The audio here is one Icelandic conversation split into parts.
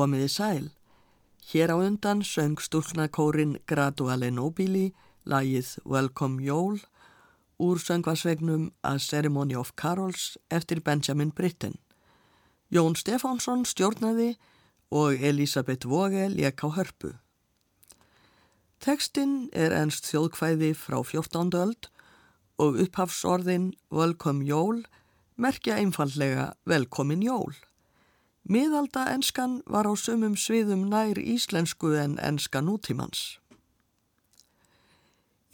Komiði sæl. Hér á undan söng stúlnakórin Graduale Nobili lagið Welcome Jól úr söngvarsvegnum A Ceremony of Carols eftir Benjamin Britten. Jón Stefánsson stjórnaði og Elisabeth Våge lék á hörpu. Tekstinn er ennst þjóðkvæði frá 14. öld og upphafsorðin Welcome Jól merkja einfallega Velkomin Jól. Miðalda enskan var á sumum sviðum nær íslensku en enska nútímans.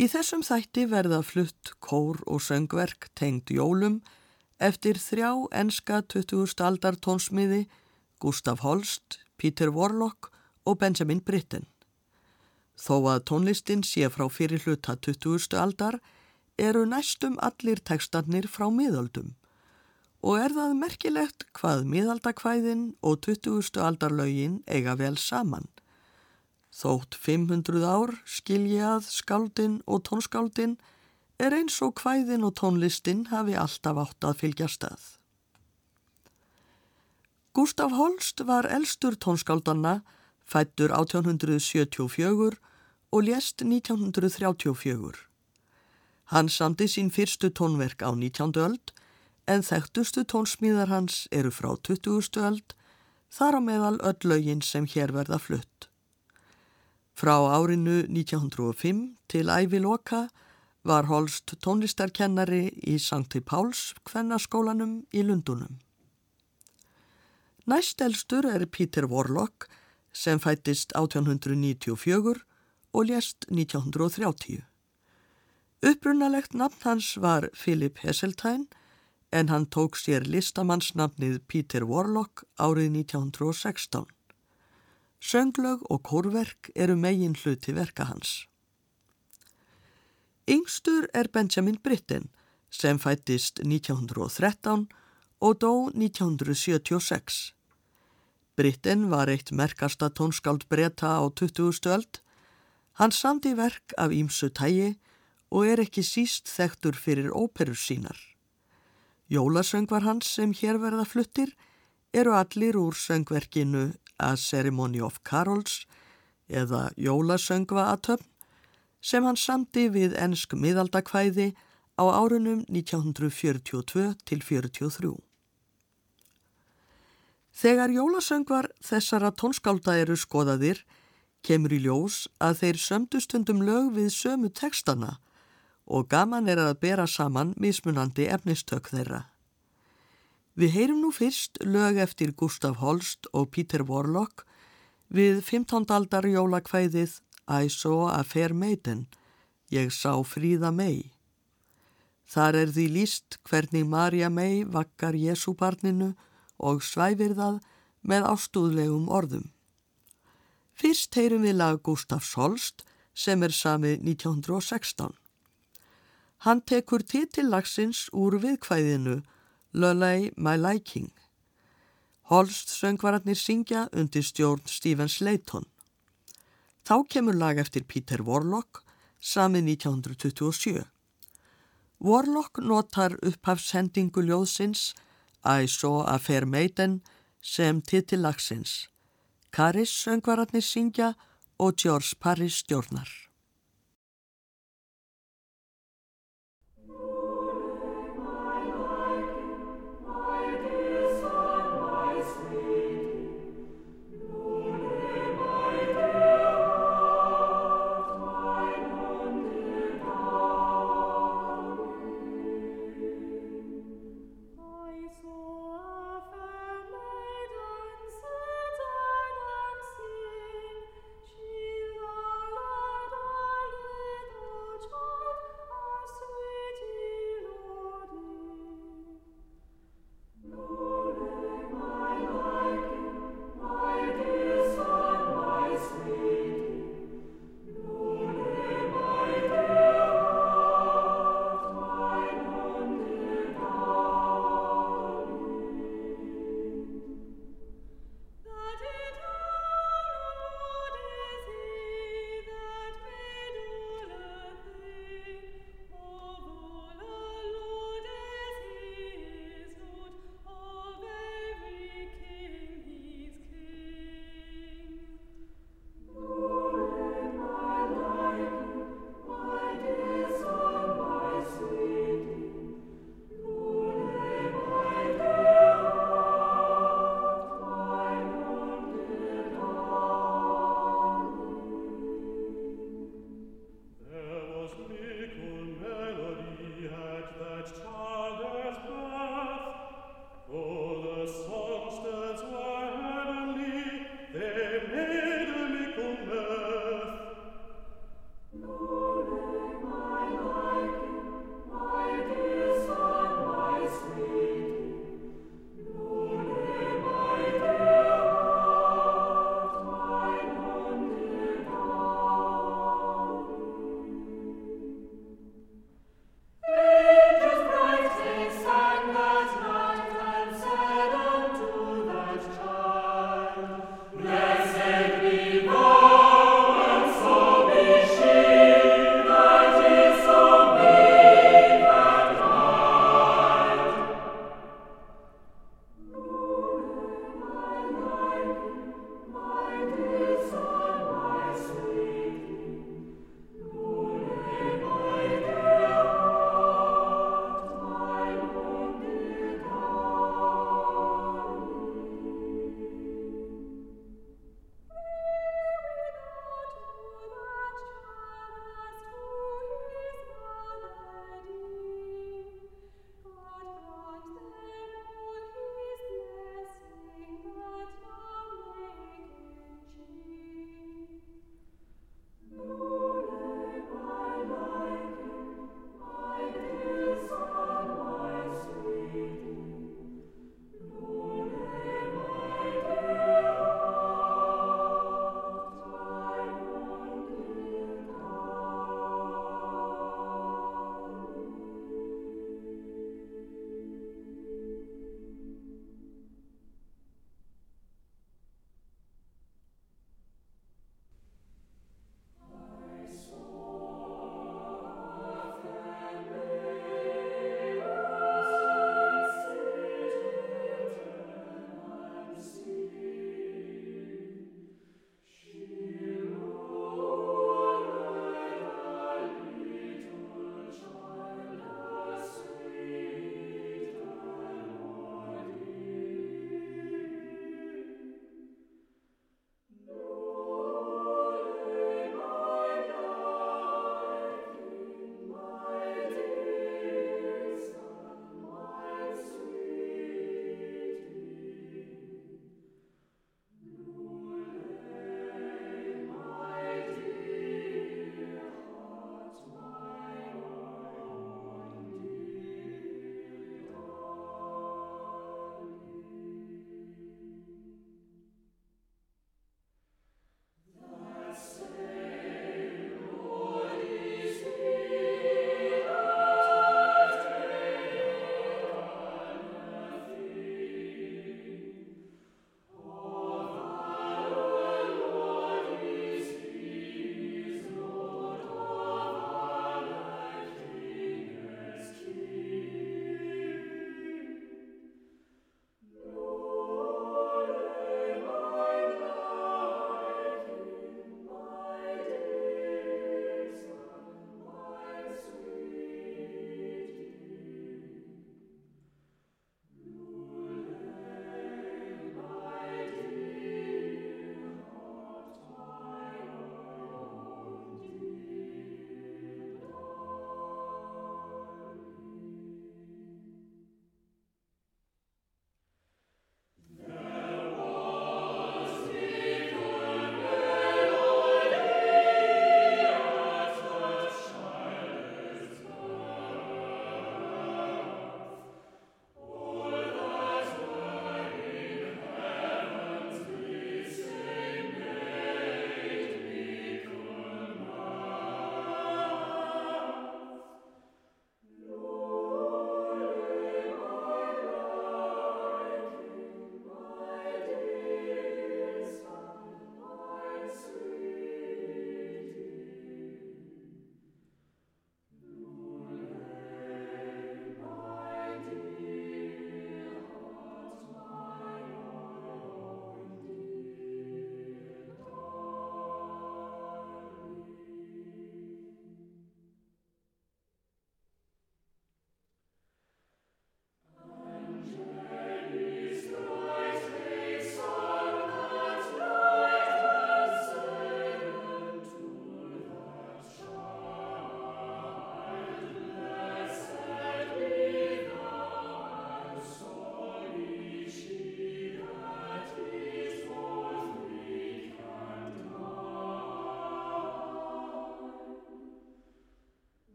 Í þessum þætti verða flutt kór og söngverk tengd jólum eftir þrjá enska 20. aldar tónsmiði Gustaf Holst, Peter Warlock og Benjamin Britten. Þó að tónlistin sé frá fyrir hluta 20. aldar eru næstum allir tekstarnir frá miðöldum og er það merkilegt hvað miðaldakvæðin og 20. aldarlaugin eiga vel saman. Þótt 500 ár skilji að skáldin og tónskáldin er eins og kvæðin og tónlistin hafi alltaf átt að fylgja stað. Gustaf Holst var elstur tónskáldanna, fættur 1874 og lést 1934. Hann samti sín fyrstu tónverk á 19. öld en þekktustu tónsmíðar hans eru frá 20. öld, þar á meðal öll lögin sem hér verða flutt. Frá árinu 1905 til æviloka var Holst tónlistarkennari í Sankti Páls kvennaskólanum í Lundunum. Næstelstur er Peter Warlock sem fættist 1894 og lést 1930. Upprunalegt nafn hans var Philip Heseltine en hann tók sér listamannsnafnið Peter Warlock árið 1916. Sönglög og kórverk eru megin hluti verka hans. Yngstur er Benjamin Britten sem fættist 1913 og dó 1976. Britten var eitt merkasta tónskáld breyta á 20. öld. Hann samdi verk af ímsu tægi og er ekki síst þektur fyrir óperur sínar. Jólasöngvar hans sem hér verða fluttir eru allir úr söngverkinu A Ceremony of Carols eða Jólasöngva aðtöfn sem hann samti við ennsk miðaldakvæði á árunum 1942 til 43. Þegar jólasöngvar þessara tónskálda eru skoðaðir kemur í ljós að þeir sömdustundum lög við sömu tekstana og gaman er að bera saman mismunandi efnistök þeirra. Við heyrum nú fyrst lög eftir Gustaf Holst og Peter Warlock við 15. aldar jólakvæðið I saw a fair maiden, ég sá fríða mei. Þar er því líst hvernig Marja mei vakkar Jésúbarninu og svæfir það með ástúðlegum orðum. Fyrst heyrum við lag Gustaf Holst sem er samið 1916. Hann tekur titillagsins úr viðkvæðinu Lullaby My Liking. Holst söngvararnir syngja undir stjórn Stephen Slayton. Þá kemur lag eftir Peter Warlock samið 1927. Warlock notar upphafshendingu ljóðsins I saw a fair maiden sem titillagsins. Karis söngvararnir syngja og George Parris stjórnar.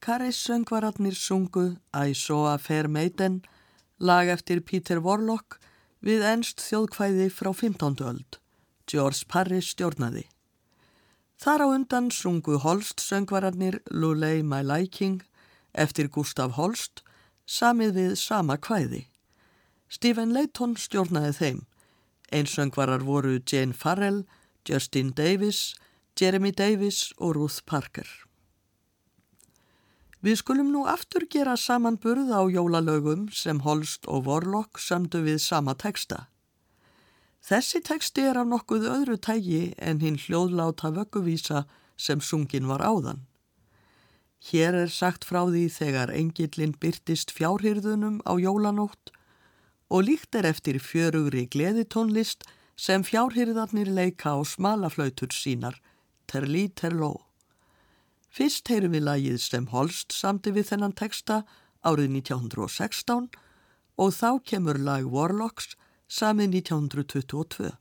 Karis-söngvararnir sungu I Saw a Fair Maiden, lag eftir Peter Warlock við ennst þjóðkvæði frá 15. öld. George Parris stjórnaði. Þar á undan sungu Holst-söngvararnir Luley My Liking eftir Gustaf Holst, samið við sama kvæði. Stephen Layton stjórnaði þeim. Einsöngvarar voru Jane Farrell, Justin Davis, Jeremy Davis og Ruth Parker. Við skulum nú aftur gera samanburð á jólalögum sem Holst og Warlock samdu við sama teksta. Þessi teksti er af nokkuð öðru tægi en hinn hljóðláta vögguvísa sem sungin var áðan. Hér er sagt frá því þegar engillin byrtist fjárhyrðunum á jólanótt og líkt er eftir fjörugri gleðitónlist sem fjárhyrðarnir leika á smalaflautur sínar, terlí terló. Fyrst heyrum við lagið sem Holst samti við þennan teksta árið 1916 og þá kemur lag Warlocks samið 1922.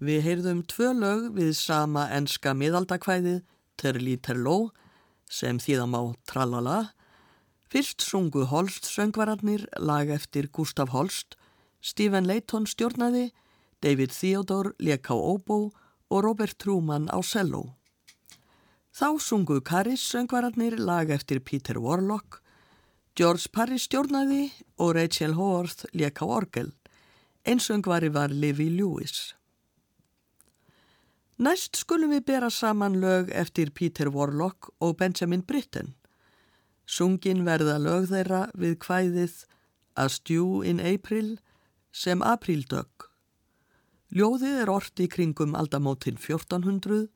Við heyrðum tvö lög við sama enska miðaldakvæðið Terli Terló sem þýðam á Tralala. Fyrst sungu Holst söngvararnir lag eftir Gustaf Holst, Stephen Layton stjórnaði, David Theodore leik á óbó og Robert Truman á cello. Þá sungu Karis söngvararnir lag eftir Peter Warlock, George Parris stjórnaði og Rachel Howarth leik á orgel. Einsöngvari var Livy Lewis. Næst skulum við bera saman lög eftir Peter Warlock og Benjamin Britten. Sungin verða lög þeirra við kvæðið A Stew in April sem apríldögg. Ljóðið er orti kringum aldamótin 1400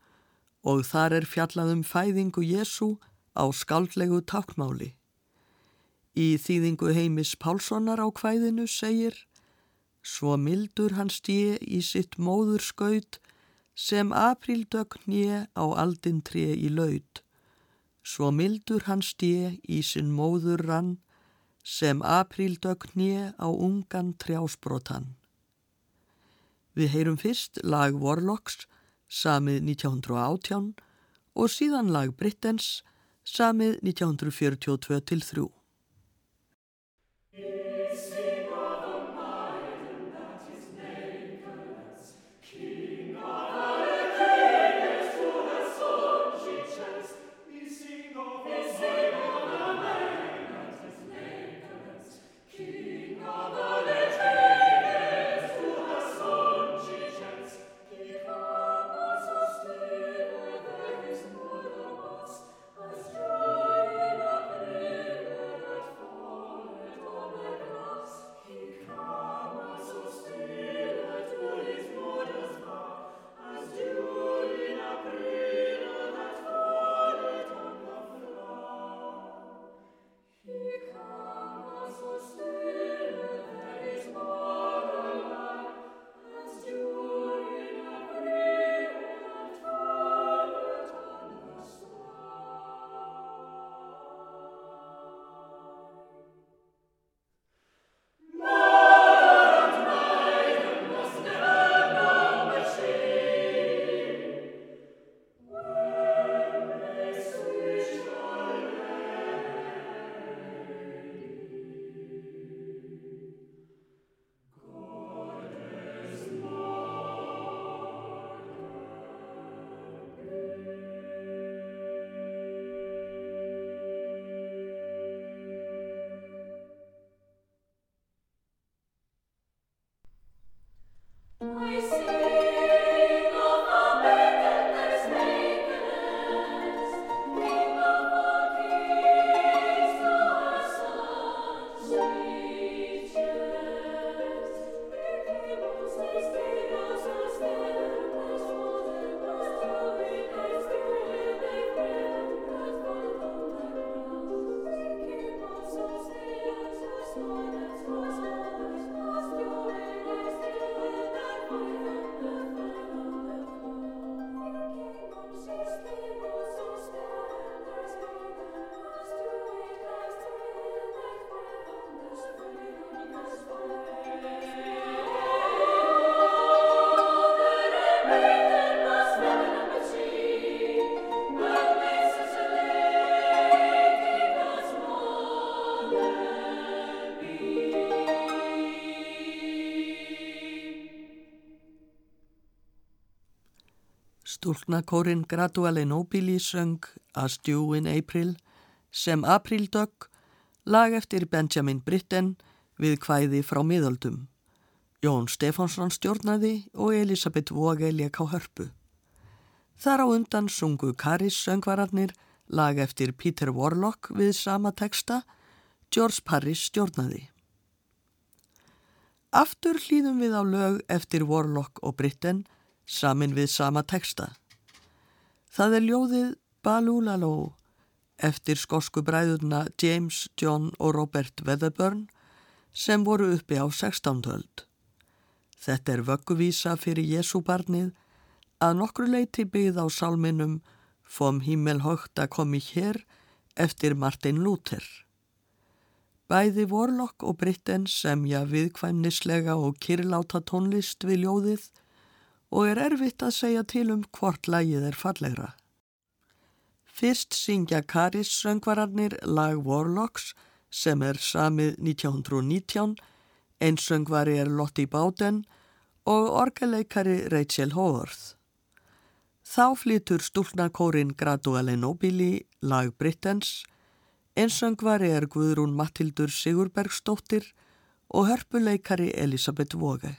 og þar er fjallaðum fæðingu Jésu á skaldlegu tákmáli. Í þýðingu heimis Pálssonar á kvæðinu segir Svo mildur hann stíi í sitt móður sem apríldögnje á aldin tré í laud, svo mildur hans stje í sinn móður rann, sem apríldögnje á ungan trjásbrotan. Við heyrum fyrst lag Warlocks, samið 1918 og síðan lag Brittens, samið 1942-3. Stúlnakórin Graduale Nobili söng A Stew in April sem Aprildögg, lag eftir Benjamin Britten við kvæði frá miðöldum. Jón Stefánsson stjórnaði og Elisabeth Vóge leik á hörpu. Þar á undan sungu Karis söngvararnir lag eftir Peter Warlock við sama teksta, George Parris stjórnaði. Aftur hlýðum við á lög eftir Warlock og Britten samin við sama teksta. Það er ljóðið Balúlaló eftir skosku bræðurna James, John og Robert Weatherburn sem voru uppi á 16. höld. Þetta er vögguvísa fyrir Jésúbarnið að nokkru leiti byggð á salminum Fom himmelhögt að komi hér eftir Martin Luther. Bæði Warlock og Britten semja viðkvæmnislega og kyrláta tónlist við ljóðið og er erfitt að segja til um hvort lagið er fallegra. Fyrst syngja Karis söngvararnir lag Warlocks sem er samið 1919, eins söngvari er Lottie Bowden og orgeleikari Rachel Howarth. Þá flytur stúlnakórin Graduale Nobili lag Brittens, eins söngvari er Guðrún Mattildur Sigurbergsdóttir og hörpuleikari Elisabeth Våge.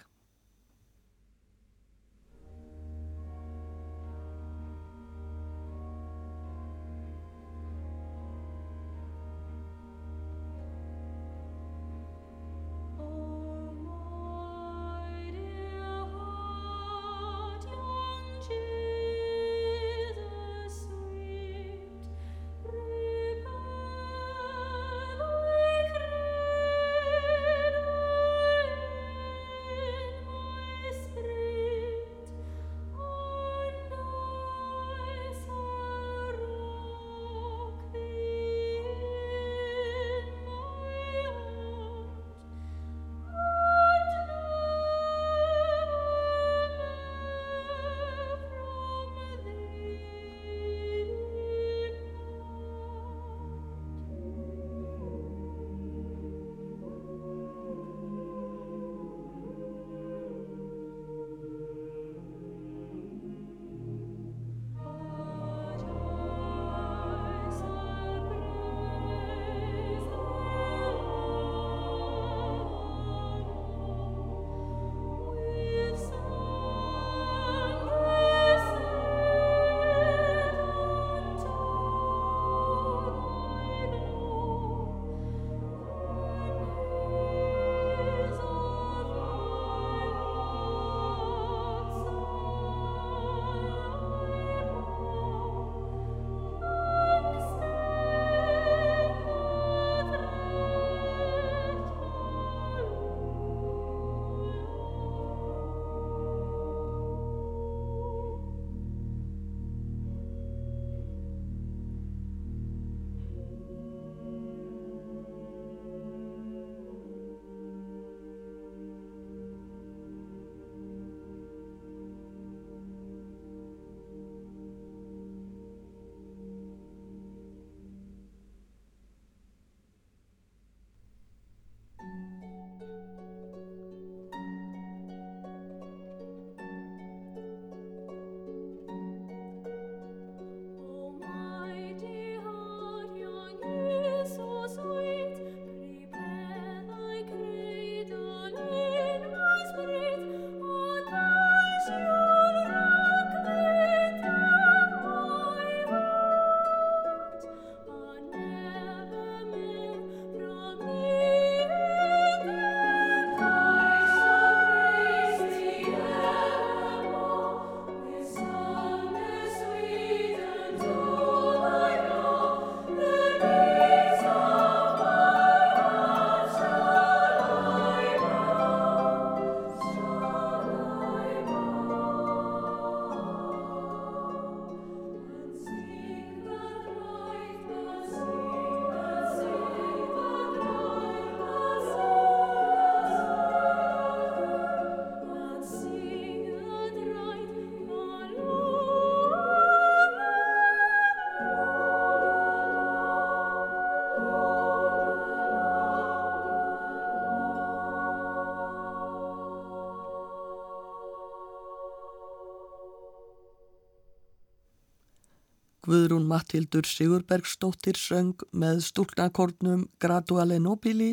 Guðrún Mattildur Sigurbergsdóttir söng með stúlnakórnum Graduale Nobili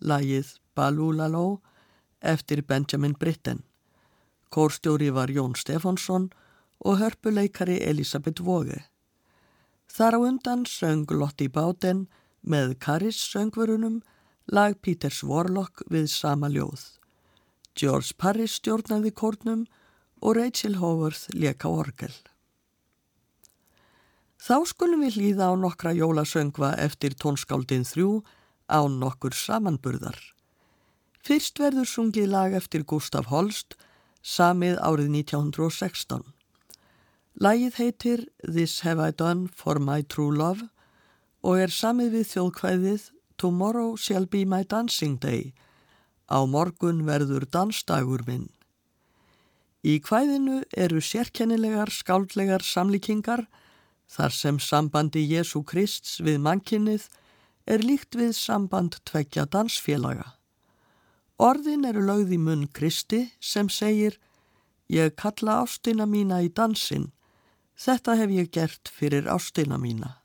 lagið Balúlaló eftir Benjamin Britten. Kórstjóri var Jón Stefánsson og hörpuleikari Elisabeth Vóge. Þar á undan söng Lotti Báten með Karis söngverunum lag Peters Warlock við sama ljóð. George Parris stjórnaði kórnum og Rachel Howarth leka orgel. Þá skulum við hlýða á nokkra jólasöngva eftir tónskáldin þrjú á nokkur samanburðar. Fyrst verður sungið lag eftir Gustaf Holst, samið árið 1916. Lagið heitir This Have I Done For My True Love og er samið við þjóðkvæðið Tomorrow Shall Be My Dancing Day. Á morgun verður dansdagur minn. Í kvæðinu eru sérkennilegar skáldlegar samlíkingar þar sem sambandi Jésu Krists við mannkinnið er líkt við samband tveggja dansfélaga. Orðin eru lögð í munn Kristi sem segir Ég kalla ástina mína í dansin, þetta hef ég gert fyrir ástina mína.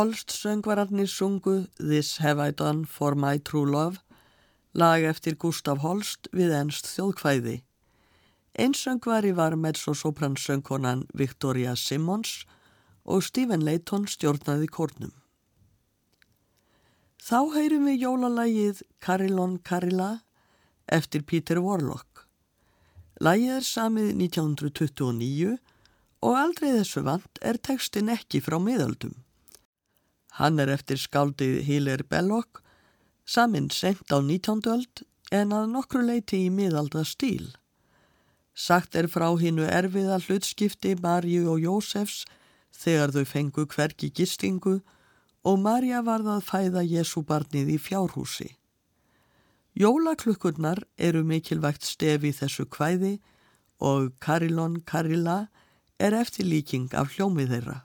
Holst söngvararnir sungu This Have I Done For My True Love, lag eftir Gustaf Holst við ennst þjóðkvæði. Einsöngvari var mezzo-sopransöngkonan Victoria Simmons og Stephen Layton stjórnaði kórnum. Þá heyrum við jólalægið Carillon Carilla eftir Peter Warlock. Lægið er samið 1929 og aldrei þessu vant er tekstin ekki frá miðaldum. Hann er eftir skáldið Hilaire Belloc, saminn sent á 19. öld en að nokkru leiti í miðalda stíl. Sagt er frá hinnu erfiða hlutskipti Marju og Jósefs þegar þau fengu hverki gistingu og Marja varð að fæða Jésúbarnið í fjárhúsi. Jólaklukkurnar eru mikilvægt stefi þessu kvæði og Carillon Carilla er eftir líking af hljómið þeirra.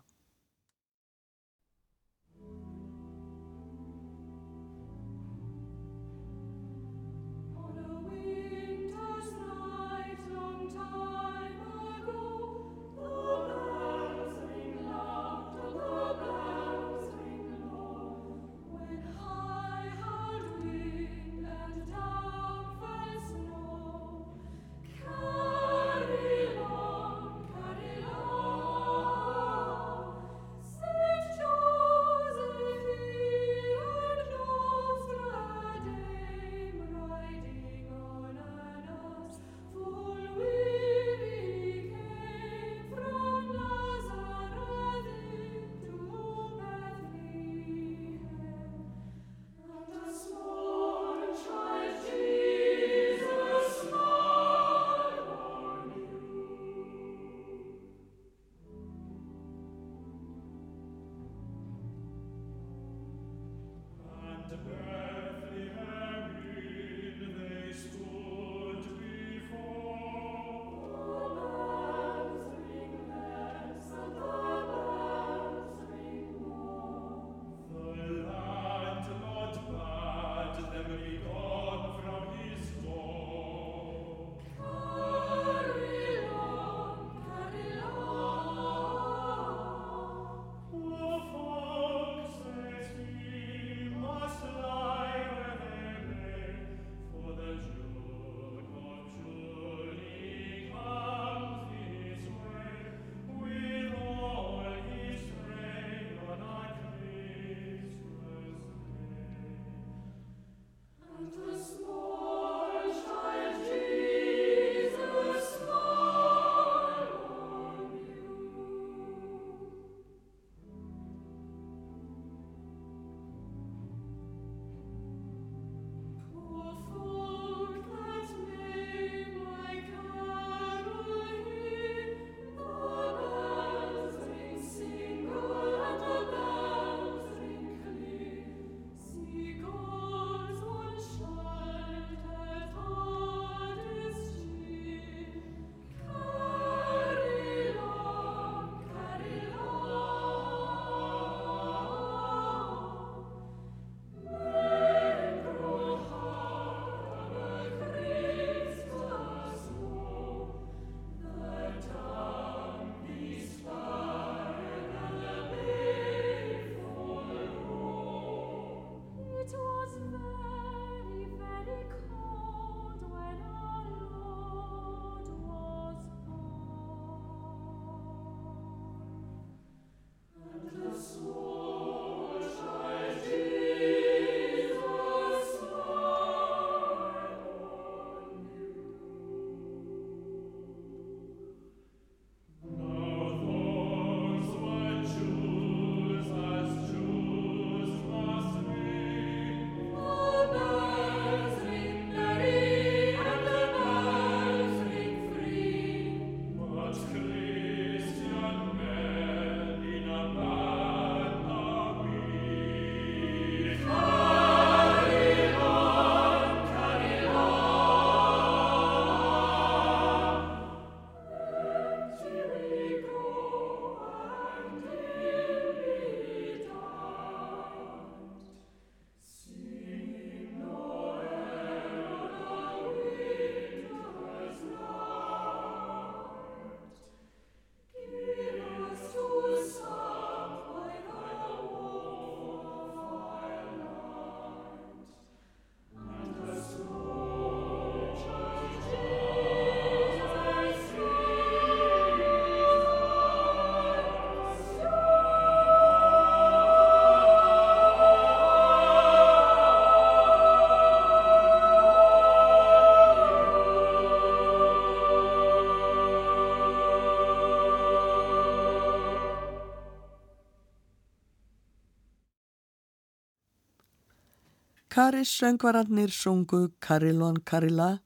Karis söngvararnir sungu Carillon Carilla,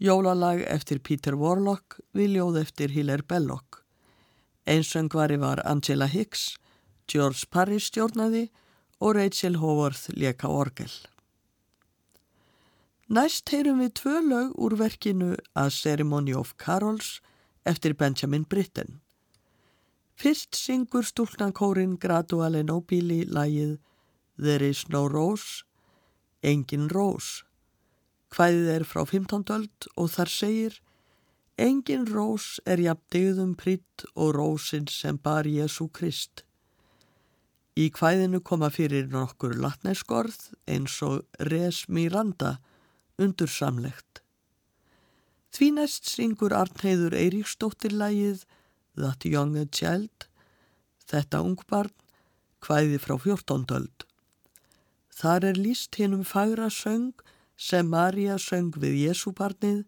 jólalag eftir Peter Warlock við ljóð eftir Hilaire Belloc. Einsöngvari var Angela Hicks, George Parris stjórnaði og Rachel Howarth leka orgel. Næst heyrum við tvö lög úr verkinu A Ceremony of Carols eftir Benjamin Britten. Fyrst syngur stúlnankórin Graduale Nobili lagið There is no rose, Engin rós. Hvæðið er frá 15. öld og þar segir Engin rós er jafn digðum pritt og rósin sem bar Jésu Krist. Í hvæðinu koma fyrir nokkur latneskorð eins og res miranda undur samlegt. Því næst syngur Arnheiður Eiríksdóttir lægið That Young Child, þetta ungbarn, hvæði frá 14. öld. Þar er líst hinnum fagra söng sem Marja söng við Jésúbarnið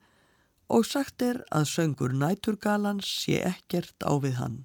og sagt er að söngur næturgalans sé ekkert á við hann.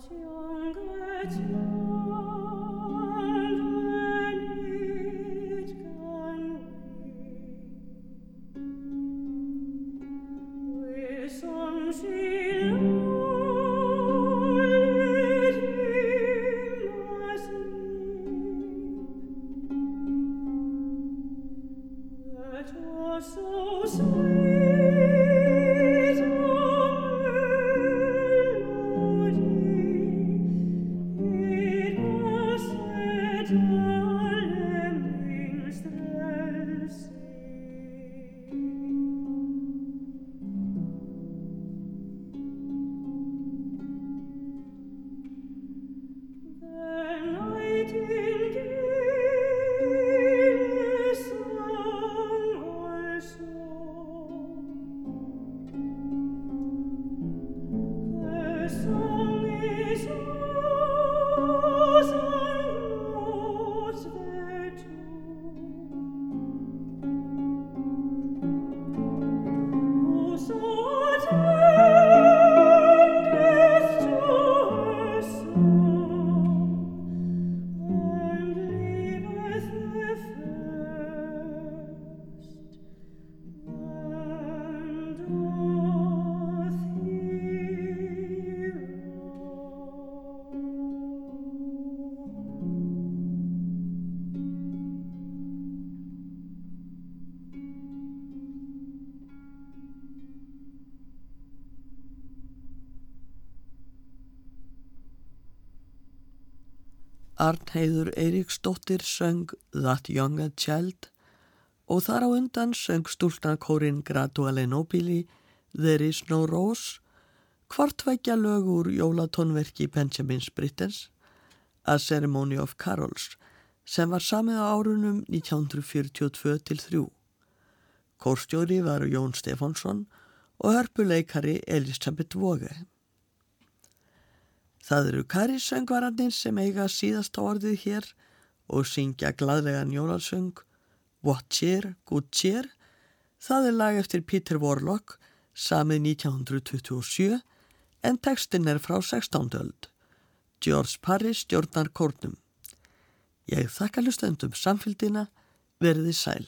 Satyam gati Arnheiður Eiríksdóttir söng That Young a Child og þar á undan söng stúlnarkórin Graduale Nobili There is no Rose, hvartvækja lög úr jólatónverki Benjamin Brittens, A Ceremony of Carols, sem var samið á árunum 1942-3. Kórstjóri var Jón Stefánsson og hörpuleikari Elisabeth Våge. Það eru karisöngvararnir sem eiga síðast á orðið hér og syngja gladlegan jólalsöng What Cheer, Good Cheer. Það er lag eftir Peter Warlock, samið 1927, en textin er frá 16. öld. George Parris stjórnar kórnum. Ég þakka hlustendum samfélgina, verði sæl.